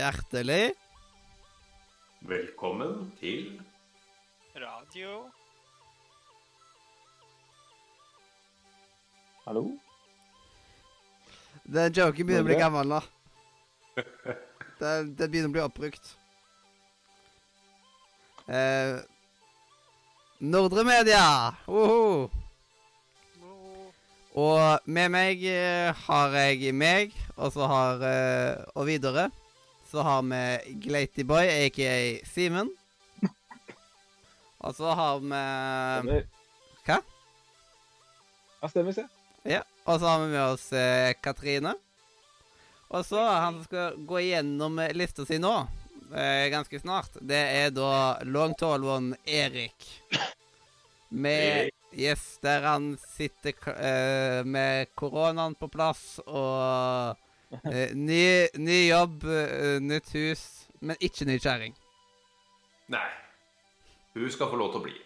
Hjertelig Velkommen til Radio. Hallo? Den joken begynner å bli gammel nå. Den, den begynner å bli oppbrukt. Eh, Nordre Media! Woho! Nå- Og med meg eh, har jeg meg, og så har eh, Og videre så har vi Glatyboy, aka Simen. Og så har vi Stemmer. Hva? Ja, stemmer, se. Ja, og så har vi med oss eh, Katrine. Og så han som skal gå igjennom eh, lista si nå, eh, ganske snart, det er da long tall one Erik. Med Yes, der han sitter eh, med koronaen på plass og ny, ny jobb, eh, nytt hus, men ikke ny kjerring. Nei. Hun skal få lov til å bli.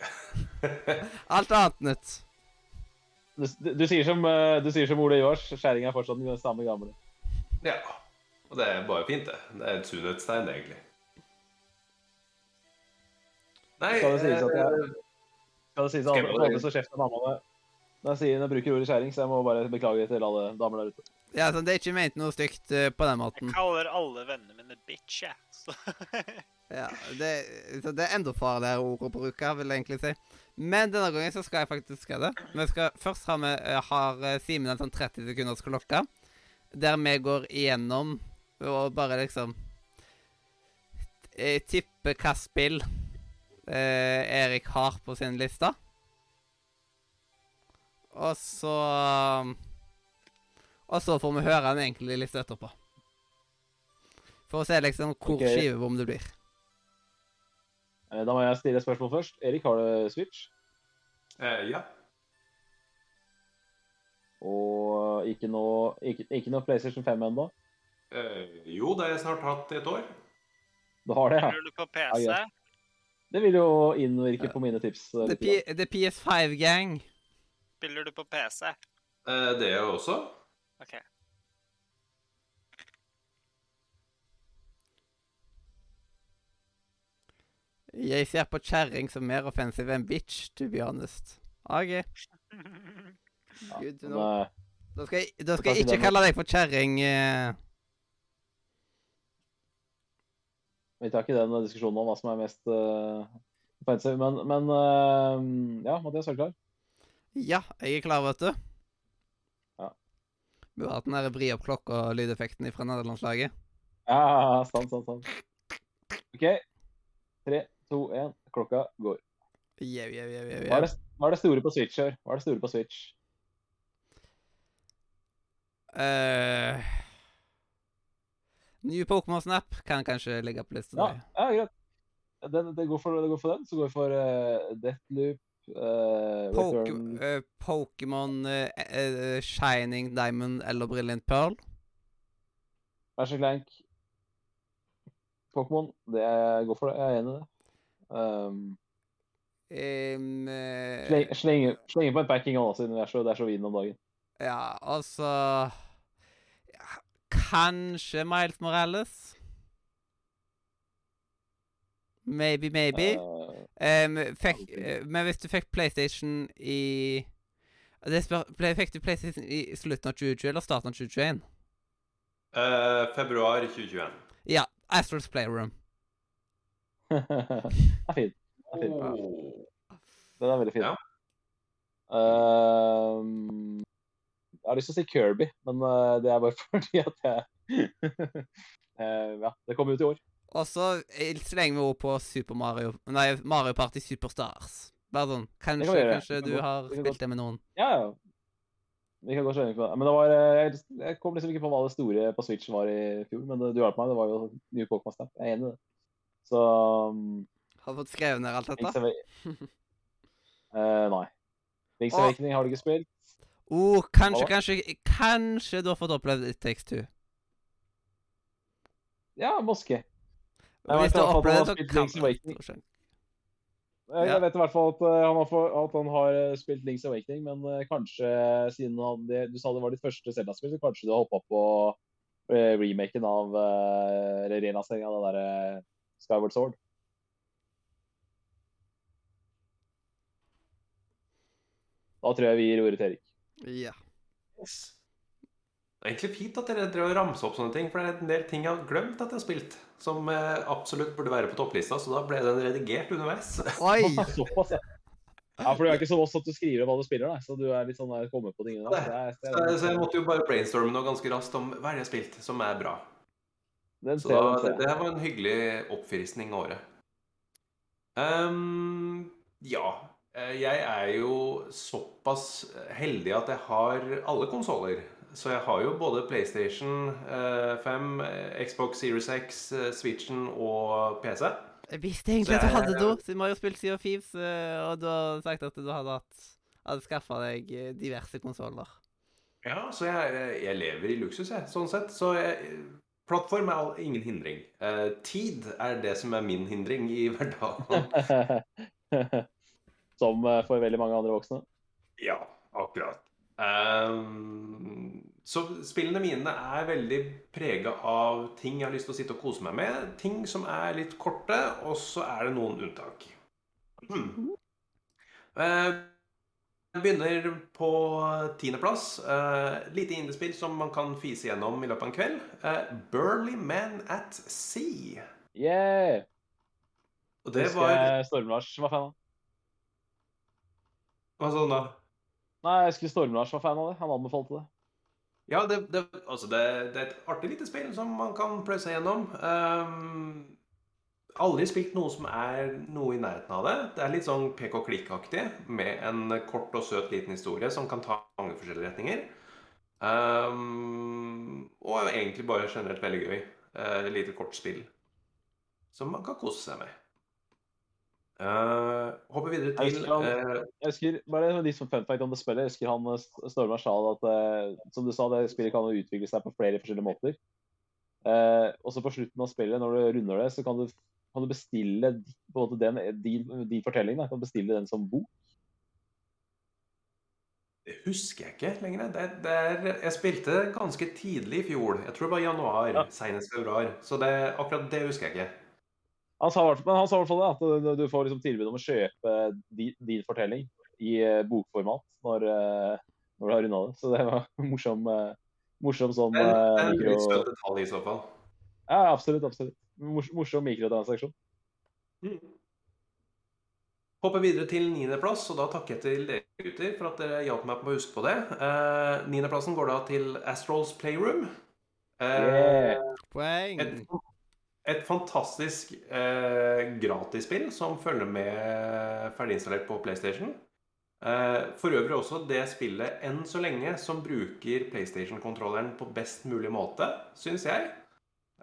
Alt annet nytt. Du, du, du, sier som, eh, du sier som Ole Jårs, skjæring er fortsatt den samme gamle. Ja. Og det er bare fint, det. Det er et sunnhetstegn, egentlig. Nei Skal det sies at jeg- eh, Skal det sies at Skal jeg alle som kjefter mamma meg når jeg sier når jeg bruker ordet skjæring, så jeg må bare beklage til alle damer der ute. Ja, så Det er ikke ment noe stygt eh, på den måten. Jeg kaller alle vennene mine bitch, jeg. Så Ja, det, så det er enda farligere ord å bruke, vil jeg egentlig si. Men denne gangen så skal jeg faktisk ha det. Vi skal, først har, vi, eh, har eh, Simen en sånn 30 sekunders klokke, der vi går igjennom og bare liksom eh, tipper hva spill eh, Erik har på sin liste. Og så Og så får vi høre den egentlig litt etterpå. For å se liksom hvor okay. skivebom det blir. Eh, Da må jeg stille et spørsmål først. Erik, har du Switch? eh, ja. Og ikke noe, ikke, ikke noe PlayStation 5 ennå? Eh, jo, det har jeg snart hatt et år. Du har det, ja? spiller du på PC? Ja, Det vil jo innvirke på mine tips. eh, The. P the PS5 gang. Spiller du på PC? Eh, det er jeg også. OK. Jeg ser på kjerring som mer offensiv enn bitch, to be honest. OK, good to know. eh, Da skal jeg, da skal jeg ikke kalle deg for kjerring. eh. Vi tar ikke den diskusjonen om hva som er mest uh, offensive, men, men uh, ja, Mathias, er du klar? Ja, jeg er klar, vet du. Ja. Burde hatt den der vri opp klokka-lydeffekten fra nederlandslaget. Ja, sant, sant, sant. OK. Tre, to, én. Klokka går. Jau, jau, jau, jau, Hva er, det, hva er det store på Switch her? Hva er det store på Switch? Uh, Ny Pokémon Snap kan kanskje ligge på lista. Ja, ja greit. Det, det, går for, det går for den. Så går vi for uh, Deathloop, uh, Poke- Return eh, Pokémon eh, eh, Shining Diamond eller Brilliant Pearl. Vær så klank. Pokémon. Det er, går for det. Jeg er enig i det. Um, Um, slenge, slenge på en packing òg, siden det er så, det er så vin om dagen. Ja, altså ja, Kanskje Miles Morales? Maybe, maybe. Uh, Um, fikk, uh, men hvis du fikk PlayStation i det spør, Fikk du PlayStation i slutten av 2020 eller starten av 2021? Uh, februar 2021. Ja. Astrals Playroom. det er fint. Det er fint. Oh. Den er veldig fin. Ja. Uh, jeg har lyst til å si Kirby, men uh, det er bare fordi at jeg uh, Ja, det kommer ut i år. Og så eh, slenger vi over på Super Mario Nei, Mario Party Superstars. Bare sånn. Kanskje, kan kanskje du har spilt det med noen. Ja, ja. Vi kan gå slenge på det. Men det var, uh, jeg, jeg kom liksom ikke på hva det store på Switch var i fjor, men det, du hjalp meg. Det var jo New Pokémon Snap. Jeg er enig i det. Så um, Har du fått skrevet ned alt dette? Uh, Nei. Link's. Awakening har du ikke spilt? Oh, kanskje, kanskje Kanskje du har fått opplevd It Takes Two. Ja, moské. Jeg Hvis du har opplevd det, så kan Awakening. Ja. vet i hvert fall at, uh, han har, for, at han har uh, spilt Link's Awakening, men uh, kanskje siden han, det, du sa det var ditt første Zelda-spill, så kanskje du har hoppa på eh, remaken av rena-serien av det derre Skyward Sword. Da tror jeg vi gir ordet til Erik. Ja. Yes. Det er egentlig fint at dere drev og ramsa opp sånne ting, for det er en del ting jeg har glemt at jeg har spilt, som eh, absolutt burde være på topplista, så da ble den redigert underveis. Oi! Såpass, ja. Ja, for du er ikke som oss at du skriver hva du spiller, da. så du er litt sånn der kommer på tingene. Nei. Så jeg, er- Så, så jeg måtte jo bare brainstorme noe ganske raskt om hva er det jeg har spilt som er bra. Den Så da, den det, det her var en hyggelig oppfriskning av året. Um, ja. eh, Jeg er jo såpass heldig at jeg har alle konsoller. Så jeg har jo både PlayStation eh, 5, eh, Xbox Series X, eh, Switchen og PC. Jeg visste egentlig at du hadde det, siden vi har jo spilt Sea of Thieves, eh, og du har sagt at du hadde, hatt, hadde skaffa deg eh, diverse konsoller. Ja, så jeg, jeg lever i luksus, jeg, sånn sett. Så jeg, plattform er all- ingen hindring. Eh, tid er det som er min hindring i hverdagen. Som eh, for veldig mange andre voksne. Ja, akkurat. Ehm, så spillene mine er veldig prega av ting jeg har lyst til å sitte og kose meg med. Ting som er litt korte, og så er det noen unntak. Eh, jeg begynner på tiendeplass. Uh, lite indiespill som man kan fise gjennom i løpet av en kveld. Eh, Burly Man at Sea. Yeah! Og det Husker var Storm-Lars var fan av. Hva sånn da? Nei, jeg husker Storm-Lars var fan av det. Han anbefalte det. Ja, det, det, altså det, det er et artig lite spill som man kan pløye gjennom. Um, aldri spilt noe som er noe i nærheten av det. Det er litt sånn pek og klikk-aktig, med en kort og søt liten historie som kan ta mange forskjellige retninger. Um, og egentlig bare generelt veldig gøy. Uh, lite kort spill som man kan kose seg med. Uh, hopper videre Jeg til husker han- uh, Jeg husker bare en litt sånn fun fact om det spillet. Jeg husker han eh, Stormar sa at som du sa, det spillet kan utvikle seg på flere forskjellige måter. Og så på slutten av spillet, når du runder det, så kan du, kan du bestille på en måte den, din, din fortelling. Da. Kan du bestille den som bok. Det husker jeg ikke lenger. Det, det er, jeg spilte ganske tidlig i fjor. Jeg tror det var januar, Ja. senest februar. Så det, akkurat det husker jeg ikke. Han sa, i hvert fall- men han sa i hvert fall det, at du, du får liksom tilbud om å kjøpe din, din fortelling i eh, bokformat når, eh, når du har runda det. Så det var morsom, eh, morsom sånn Det er, en litt søt detalj i så fall. Ja, absolutt. absolutt. Mors, morsom mikrotransaksjon. Hopper videre til niendeplass, og da takker jeg til dere gutter for at dere hjalp meg på å huske på det. Niendeplassen uh, går da til Astrals Playroom. Uh, Yeah. Poeng. Et, et fantastisk eh, gratisspill som følger med ferdiginstallert på PlayStation. Eh, for øvrig også det spillet enn så lenge som bruker PlayStation-kontrolleren på best mulig måte, syns jeg.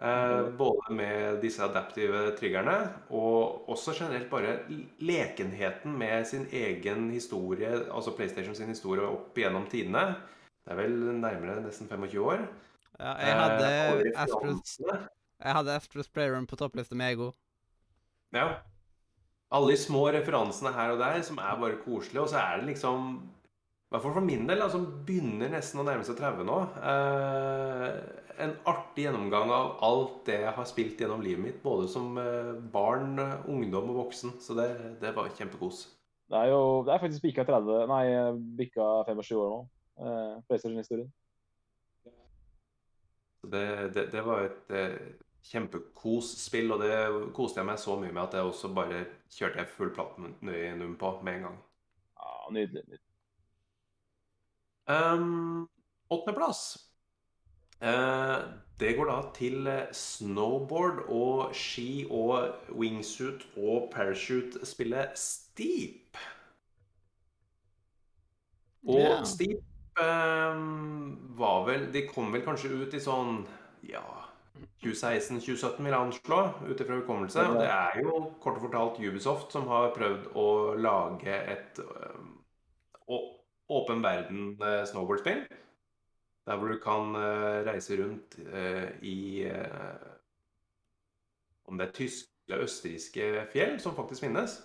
Eh, både med disse adaptive triggerne og også generelt bare lekenheten med sin egen historie, altså PlayStation sin historie opp gjennom tidene. Det er vel nærmere nesten 25 år. Ja, jeg hadde Eh. Jeg hadde Astros Playroom på topplista med Ego. Ja. Alle de små referansene her og der som er bare koselige, og så er det liksom I hvert fall for min del, da, som begynner nesten å nærme seg 30 nå. Eh, en artig gjennomgang av alt det jeg har spilt gjennom livet mitt, både som eh, barn, ungdom og voksen. Så det, det var kjempekos. Det er jo det er faktisk bikka 30 Nei, bikka 25 år nå. Eh, PlayStation-historien. Det, det, det var et eh, kjempekos-spill, og det koste jeg meg så mye med at jeg også bare kjørte jeg full platinum på med en gang. Ja, nydelig. nydelig. Um, Åttendeplass. Uh, det går da til eh, snowboard og ski og wingsuit og parachute-spillet Steep. Og yeah. Steep um, var vel De kom vel kanskje ut i sånn ja 2016-2017, vil jeg anslå, ut ifra hukommelse. Og det er jo kort fortalt Ubisoft som har prøvd å lage et å- åpen verden eh, snowboardspill. Der hvor du kan eh, reise rundt eh, i Om det er tyske eller østerrikske fjell, som faktisk finnes.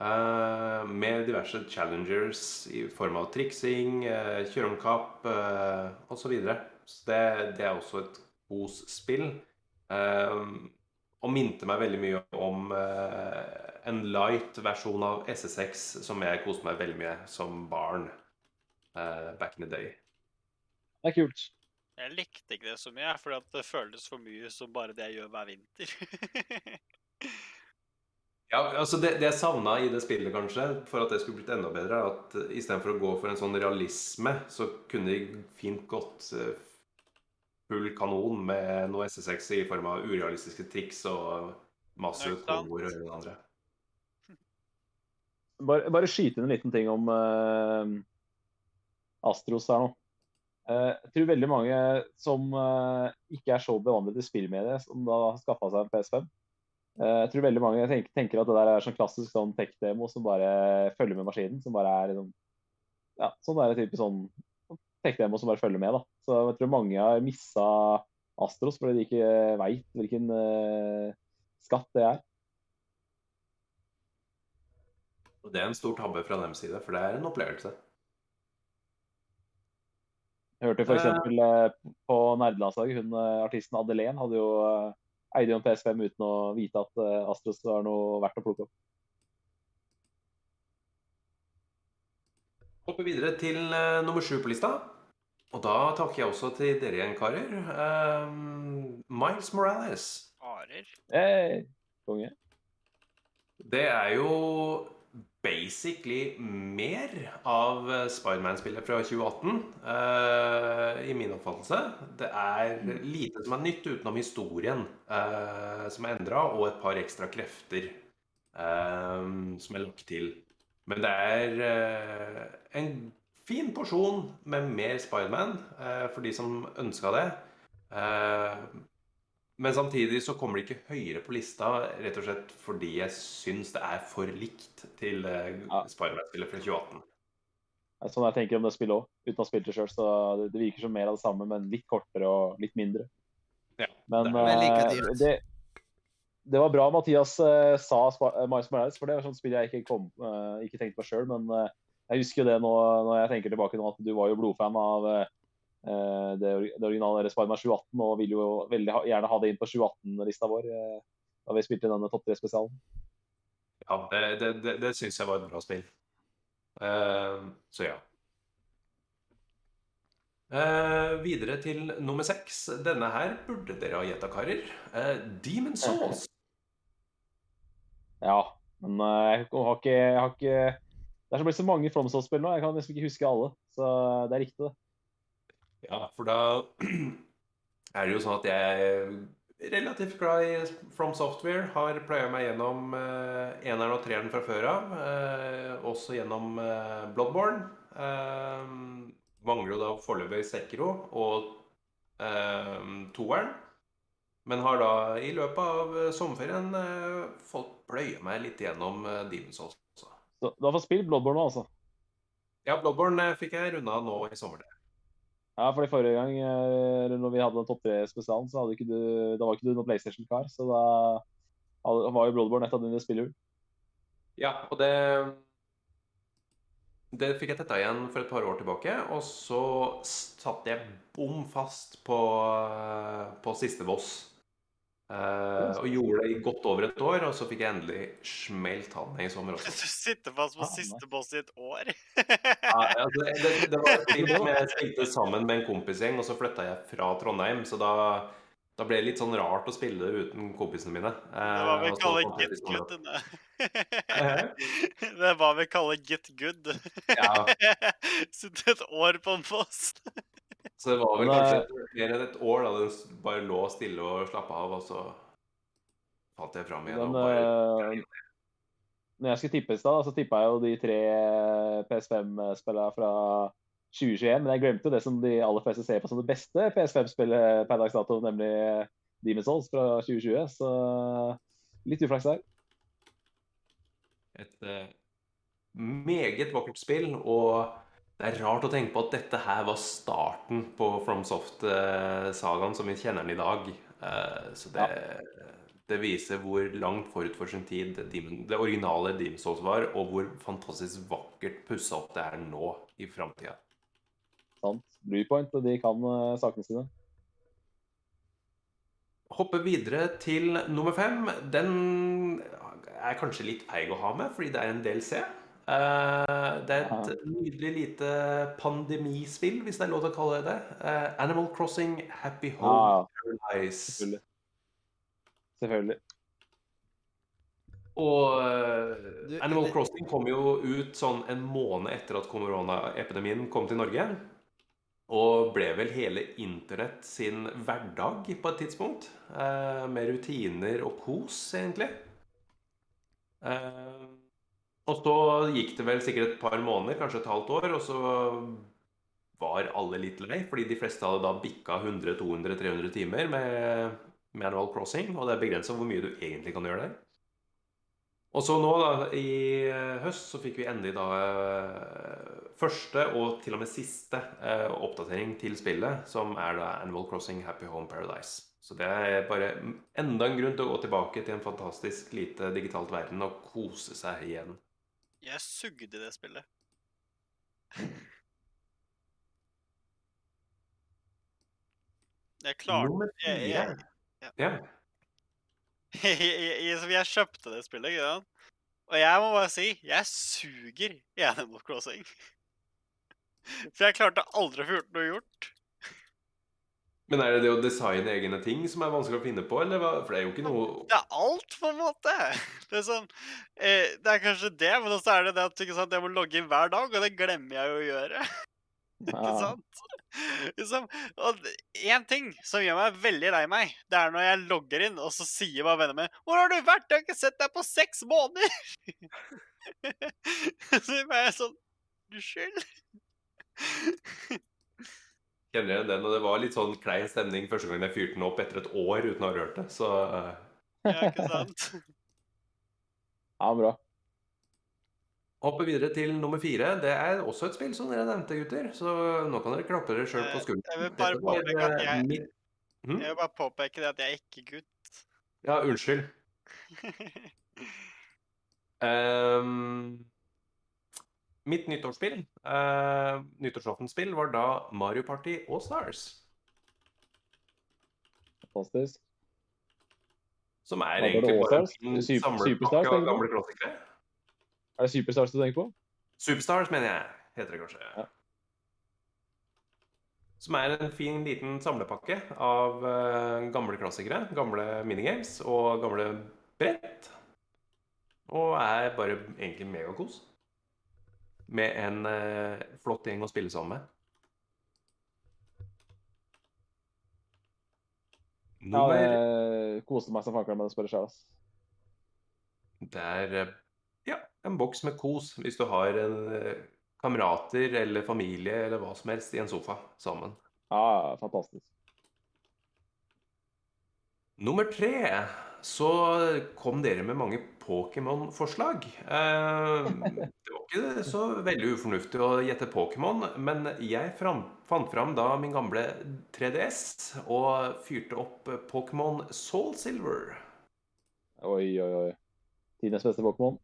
Med diverse challengers i form av triksing, kjøre om kapp osv. Så, videre. så det, det er også et kosspill. spill. og minte meg veldig mye om eh, en light versjon av SSX som jeg koste meg veldig mye som barn eh, back in the day. Det er kult. Jeg likte ikke det så mye, for det føltes for mye som bare det jeg gjør hver vinter. Ja, altså det, det jeg savna i det spillet, kanskje, for at det skulle blitt enda bedre, er at istedenfor å gå for en sånn realisme, så kunne de fint gått eh, full kanon med noe SSX i form av urealistiske triks og masse komboer og det andre. Bare, bare skyte inn en liten ting om uh, Astros her nå. Eh, jeg tror veldig mange som eh, ikke er så bevandret i spillmediet, som da har skaffa seg en PS5 eh, Jeg tror veldig mange tenker, tenker at det der er sånn klassisk sånn tech-demo som bare følger med maskinen. Som bare er liksom Ja, sånn er det typisk sånn tech-demo som bare følger med, da. Så jeg tror mange har missa Astros fordi de ikke veit hvilken eh, skatt det er. Og det er en stor tabbe fra deres side, for det er en opplevelse. Jeg hørte f.eks. Uh, på nerdelandslaget, hun eh, artisten Adelén hadde jo eh, eide jo en PS5 uten å vite at eh, Astros var noe verdt å plukke opp. Hopper videre til eh, nummer sju på lista. Og da takker jeg også til dere igjen, karer. Um, Miles Morales. Arer. Hey, konge. Det er jo basically mer av eh, Spiderman-spillet fra 2018, uh, i min oppfattelse. Det er lite som er nytt utenom historien uh, som er endra, og et par ekstra krefter uh, som er lagt til. Men det er eh, en fin porsjon med mer Spiderman eh, for de som ønska det. Eh, men samtidig så kommer det ikke høyere på lista, rett og slett fordi jeg syns det er for likt til eh, Ja. Spiderman-spillet fra 2018. Det er sånn jeg tenker om det spillet òg. Uten å ha spilt det sjøl, så det, det virker som mer av det samme, men litt kortere og litt mindre. Ja, Men, det er eh, det, det var bra Mathias eh, sa eh, Miles Morales, for det var sånt spill jeg ikke, kom, eh, ikke tenkte på sjøl. Men jeg husker jo det nå når jeg tenker tilbake nå, at du var jo blodfan av eh, det, det originale Sparma 2018 og ville jo veldig gjerne ha det inn på 2018-lista vår eh, da vi spilte denne topp tre-spesialen. Ja, det, det, det, det syns jeg var et bra spill. Uh, så ja. Uh, videre til nummer seks. Denne her burde dere ha gjetta, karer. Uh, Demon Souls. Ja, men eh, jeg har ikke, jeg har ikke Det er blitt så mange FromSoft-spill nå, jeg kan liksom ikke huske alle. Så det er riktig, det. Ja, for da er det jo sånn at jeg er relativt glad i From Software. Har pløya meg gjennom uh, eneren og treeren fra før av. Uh, også gjennom uh, Bloodborne. Uh, mangler jo da foreløpig Sekiro og uh, toeren. Men har da i løpet av sommerferien fått pløye meg litt gjennom uh, Demon's Souls. Du har fått spilt Bloodborne nå, altså? Ja, Bloodborne eh, fikk jeg runda nå i sommer. Ja, fordi forrige gang eh, når vi hadde den topp tre-spesialen, så hadde ikke du, da var ikke du noen PlayStation-kar. Så da var jo Bloodborne et av dine spillhull. Ja, og det Det fikk jeg tetta igjen for et par år tilbake, og så satt jeg bom fast på, på siste boss. Eh, og gjorde det i godt over et år, og så fikk jeg endelig smelt han i sommer også. Du sitter fast på Ah, siste boss i et år. Ja, altså, det, det var et spill som jeg spilte sammen med en kompisgjeng, og så flytta jeg fra Trondheim, så da, da ble det litt sånn rart å spille uten kompisene mine. Det hva vi Eh, og så kaller get sånn good. denne. Det er hva vi kaller get good. Ja. Sitte et år på en boss. Så det var vel Men, kanskje eh, mer enn et år da den bare lå stille og slappa av, og så falt jeg fram igjen. Den, bare... eh, når jeg skulle tippe i stad, så tippa jeg jo de tre PS5-spillene fra 2021. Men jeg glemte jo det som de aller fleste ser på som det beste PS5-spillet per dags dato, nemlig Demon's Souls fra 2020. Så litt uflaks der. Et uh, meget vakkert spill, og det er rart å tenke på at dette her var starten på FromSoft-sagaen som vi kjenner den i dag. Eh, så det, det viser hvor langt forut for sin tid det, originale Demon's Souls var, og hvor fantastisk vakkert pussa opp det er nå i framtida. Sant? Bluepoint, og de kan eh, sakene sine. Hoppe videre til nummer fem. Den er kanskje litt feig å ha med, fordi det er en DLC. Eh, det er et nydelig lite pandemispill, hvis det er lov til å kalle det det. Eh, Animal Crossing Happy Home ah, Paradise. selvfølgelig. Selvfølgelig. Og eh, Du, Animal det- Crossing kom jo ut sånn en måned etter at koronaepidemien kom til Norge. Og ble vel hele internett sin hverdag på et tidspunkt. Eh, med rutiner og kos, egentlig. Eh, og så gikk det vel sikkert et par måneder, kanskje et halvt år, og så var alle litt lei, fordi de fleste hadde da bikka 100-200-300 timer med, manual Crossing, og det er begrensa hvor mye du egentlig kan gjøre der. Og så nå, da, i høst, så fikk vi endelig da eh, første og til og med siste eh, oppdatering til spillet, som er da Animal Crossing Happy Home Paradise. Så det er bare enda en grunn til å gå tilbake til en fantastisk lite digitalt verden og kose seg igjen. Jeg sugde i det spillet. Jeg klarte det, jeg- Ja, jeg- Ja. jeg, jeg kjøpte det spillet, ikke sant? Og jeg må bare si, jeg suger i Animal Crossing. For jeg klarte aldri å få gjort noe gjort. Men er det det å designe egne ting som er vanskelig å finne på, eller hva? For det er jo ikke noe Det er alt, på en måte. Det er sånn, eh, det er kanskje det, men også er det det at ikke sant, jeg må logge inn hver dag, og det glemmer jeg jo å gjøre. Ikke sant? Liksom, og én ting som gjør meg veldig lei meg, det er når jeg logger inn, og så sier bare vennene mine 'Hvor har du vært? Jeg har ikke sett deg på seks måneder!' så jeg bare sånn Unnskyld. Kjenner igjen den, og det var litt sånn klein stemning første gang jeg fyrte den opp etter et år uten å ha rørt det, så eh, Ja, ikke sant? Ja, bra. Hoppe videre til nummer fire. Det er også et spill som dere nevnte, gutter. Så nå kan dere klappe dere sjøl på Eh, skulderen. jeg vil bare påpeke at eh, jeg- Hm? Jeg vil bare påpeke det at jeg er ikke gutt. Ja, unnskyld. Ehm, mitt nyttårsspill, uh, nyttårsaftenspill, var da Mario Party All Stars. Fantastisk. Som er egentlig bare en samlepakke Superstars, av gamle klassikere. Er det Superstars du tenker på? Superstars, mener jeg, heter det kanskje. Ja. Som er en fin liten samlepakke av uh, gamle klassikere, gamle minigames og gamle brett. Og er bare egentlig megakos. Med en eh, flott gjeng å spille sammen med. Ja, Nummer jeg koste meg som fankeren med å spørre sjøl. Det er eh, ja, en boks med kos hvis du har en, eh, kamerater eller familie eller hva som helst i en sofa sammen. Ja, fantastisk. Nummer tre så kom dere med mange Pokémon-forslag. Eh, det var ikke så veldig ufornuftig å gjette Pokémon, men jeg fram, fant fram da min gamle 3DS og fyrte opp Pokémon Soul Silver. Oi, oi, oi. Tidenes beste Pokémon.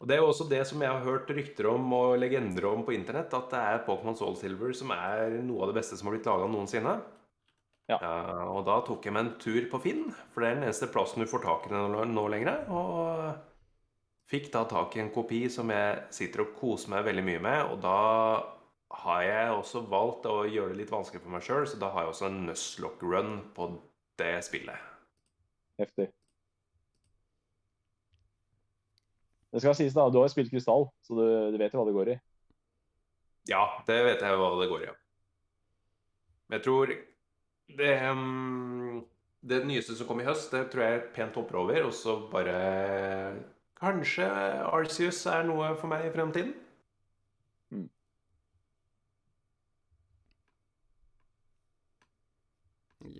Og Det er jo også det som jeg har hørt rykter om og legender om på internett, at det er Pokémon Soul Silver som er noe av det beste som har blitt laga noensinne. Ja. Uh, og da tok jeg meg en tur på Finn, for det er den eneste plassen du får tak i den nå, lenger. Og fikk da tak i en kopi som jeg sitter og koser meg veldig mye med. Og da har jeg også valgt å gjøre det litt vanskelig for meg sjøl, så da har jeg også en Nuzlocke run på det spillet. Heftig. Det skal sies, da. Du har jo spilt Krystall, så du, du vet jo hva det går i. Ja, det vet jeg hva det går i. ja. Jeg tror det, mm, det nyeste som kom i høst, det tror jeg er pent hopper over. Og så bare Kanskje Arceus er noe for meg i fremtiden?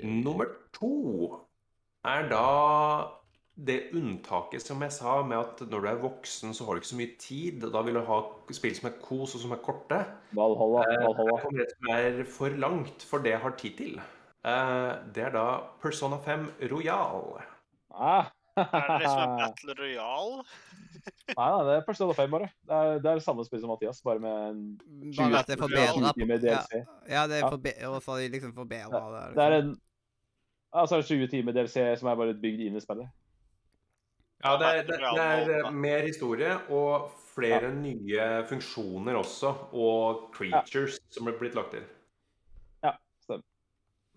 Nummer to er da det unntaket som jeg sa med at når du er voksen, så har du ikke så mye tid. og Da vil du ha spill som er kos og som er korte. Valhalla. Eh, Valhalla. Det er for langt for det jeg har tid til. Eh, Det er da Persona 5 Royal. Ah. Er det liksom en Battle Royale? Nei, nei, det er Persona 5, bare. Det er, det er det samme spillet som Mathias, bare med en Bare at det er 20 forbedra. timer DLC. ja, det er Ja. forbe og så har de liksom forbedra det. Det er Liksom. en Ja, så er det 20 timer DLC som er bare bygd inn i spillet. Ja, det er, det, det er mer historie og flere nye funksjoner også. Og creatures som er blitt lagt til.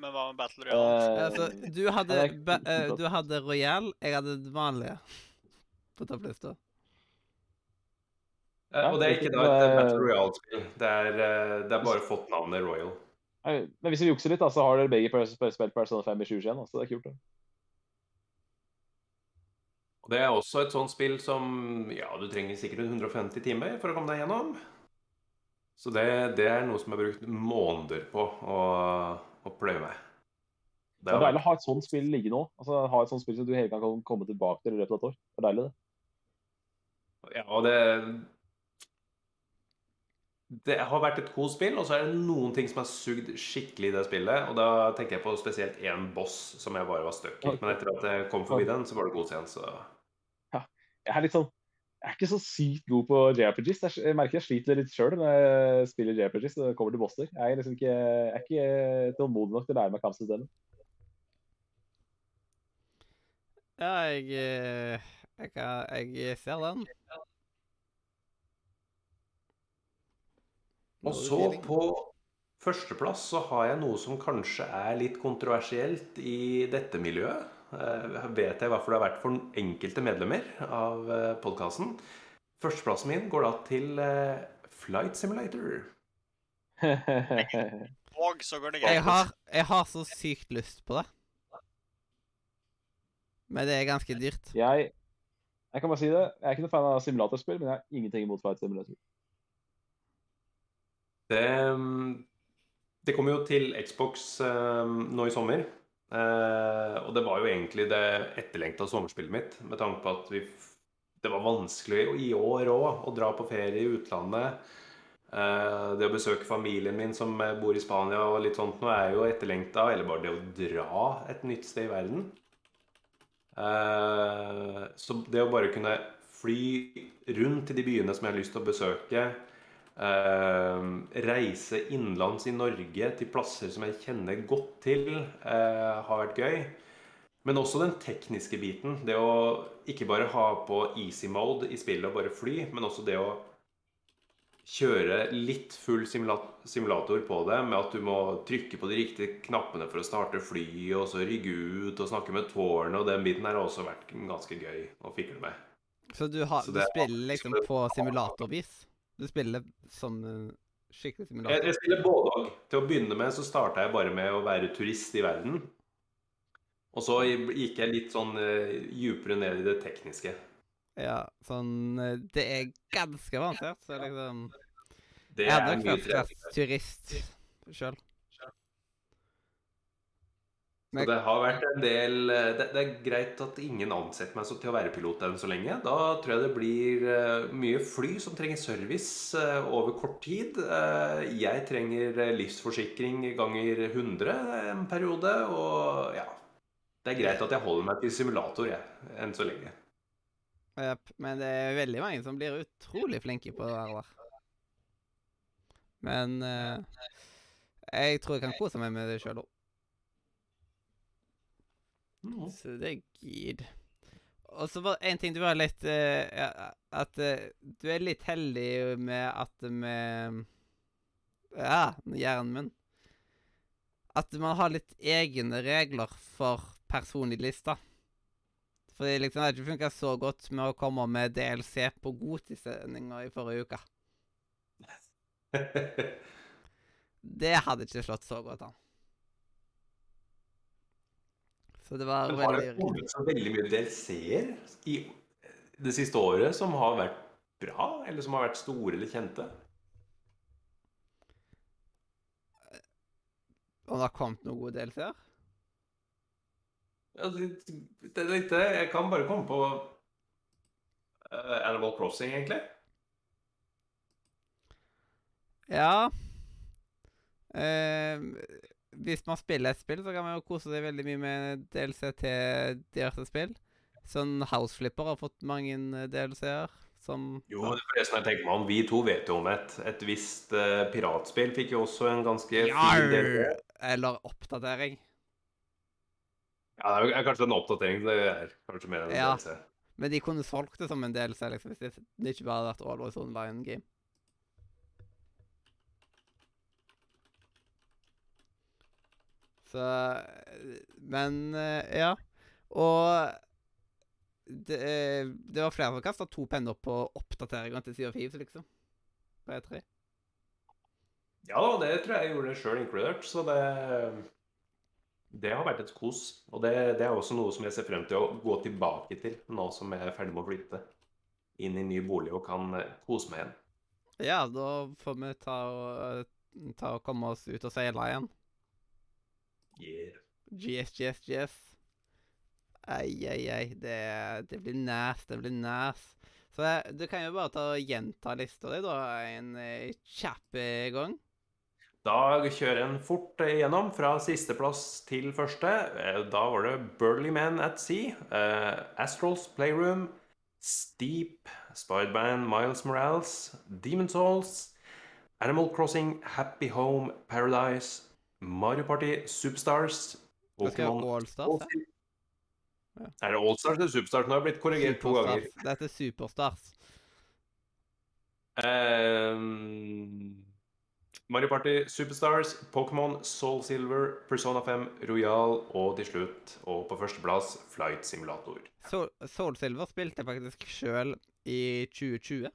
Men hva med Battle Royale? Uh, Altså, du hadde, ba, eh, du hadde Royal, jeg hadde det vanlige på topplista. Uh, og det er ikke da et Battle Royale-spill. Det, det er bare fått navnet Royal. Men hvis vi jukser litt, da, så har dere begge spilt Persona 5 i 2021, så det er kult. det. Og det er også et sånt spill som Ja, du trenger sikkert 150 timer for å komme deg gjennom. Så det, det er noe som er brukt måneder på å, å pløye meg. Det er deilig å ha et sånt spill ligge nå. Altså, ha et sånt spill som du hele tiden kan komme tilbake til i løpet av et år. Det er deilig, det. Ja, og det Det har vært et godt spill, og så er det noen ting som har sugd skikkelig i det spillet. Og da tenker jeg på spesielt én boss som jeg bare var stuck i. Men etter at jeg kom forbi den, så var det god igjen, så Jeg er litt sånn Jeg er ikke så sykt god på JRPGs. Jeg, merker jeg sliter litt sjøl når jeg spiller JRPGs og kommer til bosser. Jeg er liksom ikke, jeg er ikke tålmodig nok til å lære meg kampsystemet. Ja, jeg, eh, jeg, kan- jeg ser den. Og så på førsteplass så har jeg noe som kanskje er litt kontroversielt i dette miljøet. Eh, vet jeg hvorfor det har vært for enkelte medlemmer av podkasten. Førsteplassen min går da til eh, Flight Simulator. Og så går det Jeg har, jeg har så sykt lyst på det. Men det er ganske dyrt. jeg, jeg kan bare si det. Jeg er ikke noen fan av simulatorspill, men jeg har ingenting imot Flight Simulator. Det, det kommer jo til Xbox um, nå i sommer. Eh, og det var jo egentlig det etterlengta sommerspillet mitt, med tanke på at vi, det var vanskelig i år òg å dra på ferie i utlandet. Eh, det å besøke familien min som eh, bor i Spania og litt sånt nå, er jo etterlengta. Eller bare det å dra et nytt sted i verden. Så det å bare kunne fly rundt til de byene som jeg har lyst til å besøke reise innenlands i Norge til plasser som jeg kjenner godt til, eh, har vært gøy. Men også den tekniske biten. Det å ikke bare ha på easy mode i spillet og bare fly, men også det å kjøre litt full simulator på det, med at du må trykke på de riktige knappene for å starte flyet, og så rygge ut og snakke med tårnet, og den biten her har også vært ganske gøy å fikle med. Så du, har, Så du spiller liksom på simulatorvis? Du spiller som eh, skikkelig Jeg, simulator? jeg spiller både òg. Til å begynne med så starta jeg bare med å være turist i verden. Og så gikk jeg litt sånn uh, djupere ned i det tekniske. Ja, sånn eh, Det er ganske avansert, så liksom Det Jeg hadde er nok vært turist sjøl. Så det har vært en del eh, det, det er greit at ingen ansetter meg så til å være pilot enn så lenge. Da tror jeg det blir eh, mye fly som trenger service eh, over kort tid. Jeg trenger livsforsikring ganger 100 en periode, og ja Det er greit at jeg holder meg til simulator, jeg, enn så lenge. Jepp. men det er veldig mange som blir utrolig flinke på det der. Men jeg tror jeg kan kose meg med det sjøl òg. Mm. Så det er gid. Og så var en ting du var litt uh, At uh, du er litt heldig med at med Ja, hjernen min. At man har litt egne regler for personlig liste. Fordi liksom, det har ikke funka så godt med å komme med DLC på godtidssendinga i forrige uke. Det hadde ikke slått så godt an. Så det var det veldig kommet så veldig mye DLC-er i det siste året som har vært bra, eller som har vært store eller kjente? Om det har kommet noen gode DLC-er? Ja, det, det er litt det. Jeg kan bare komme på eh, Animal Crossing, egentlig. Ja. Eh, hvis man spiller et spill, så kan man jo kose seg veldig mye med DLC til diverse spill. Sånn House Flipper har fått mange DLC-er som Jo, men forresten, jeg tenker meg om, vi to vet jo om et. Et visst uh, piratspill fikk jo også en ganske fin del. Eller oppdatering. Ja, det er kanskje en oppdatering. Det er kanskje mer enn en Ja. DLC. Men de kunne solgt det som en DLC liksom, hvis det- det ikke bare hadde vært Always Online Game. Så Men eh, ja. Og det, eh, det var flere som kasta to penner på oppdateringa til Sea of Thieves, liksom. På E3. Ja da, det tror jeg jeg gjorde sjøl inkludert, så det Det har vært et kos. Og det, det er også noe som jeg ser frem til å gå tilbake til nå som jeg er ferdig med å flytte inn i ny bolig og kan eh, kose meg igjen. Ja, da får vi ta og, ta og komme oss ut og seile igjen. Yeah. GS, GS, GS. Ai, ai, ai. Det, det blir næs, det blir næs. Så jeg- du kan jo bare ta og gjenta lista di, da, en eh, kjapp eh, gang. Da kjører en fort igjennom fra sisteplass til første. Eh, Da var det Burley Man at Sea, uh, Astrals Playroom, Steep, Spiderman Miles Morales, Demon Souls, Animal Crossing Happy Home Paradise, Mario Party Superstars, Pokémon ja. Er det Allstars eller Superstars? Nå har jeg blitt korrigert to ganger. Det Dette er Superstars. Um, Mario Party Superstars, Pokémon Soul Silver, Persona 5 Royal og til slutt, og på førsteplass, Flight Simulator. Soul, Soul Silver spilte jeg faktisk sjøl i 2020.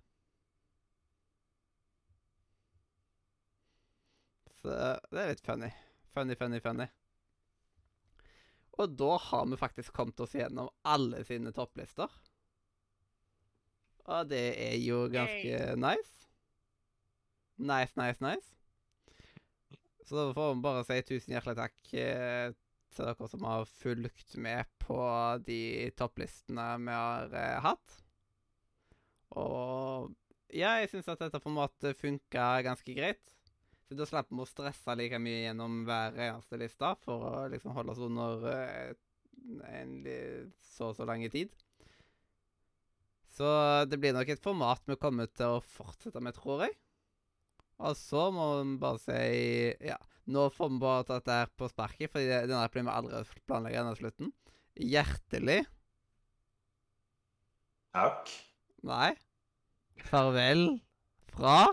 Så det er litt funny. Funny, funny, funny. Og da har vi faktisk kommet oss gjennom alle sine topplister. Og det er jo ganske nice. Nice, nice, nice. Så da får vi bare si tusen hjertelig takk eh, til dere som har fulgt med på de topplistene vi har eh, hatt. Og ja, jeg syns at dette formatet funka ganske greit. Så da slipper vi å stresse like mye gjennom hver eneste liste for å liksom holde oss under eh, en så og så lang tid. Så det blir nok et format vi kommer til å fortsette med, tror jeg. Og så må vi bare si Ja, nå får vi bare tatt dette her på sparket, for denne blir vi allerede planlegger denne slutten. Hjertelig Takk. Nei. Farvel fra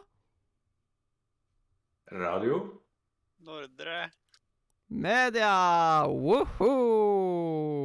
Radio. Nordre. Media! Woohoo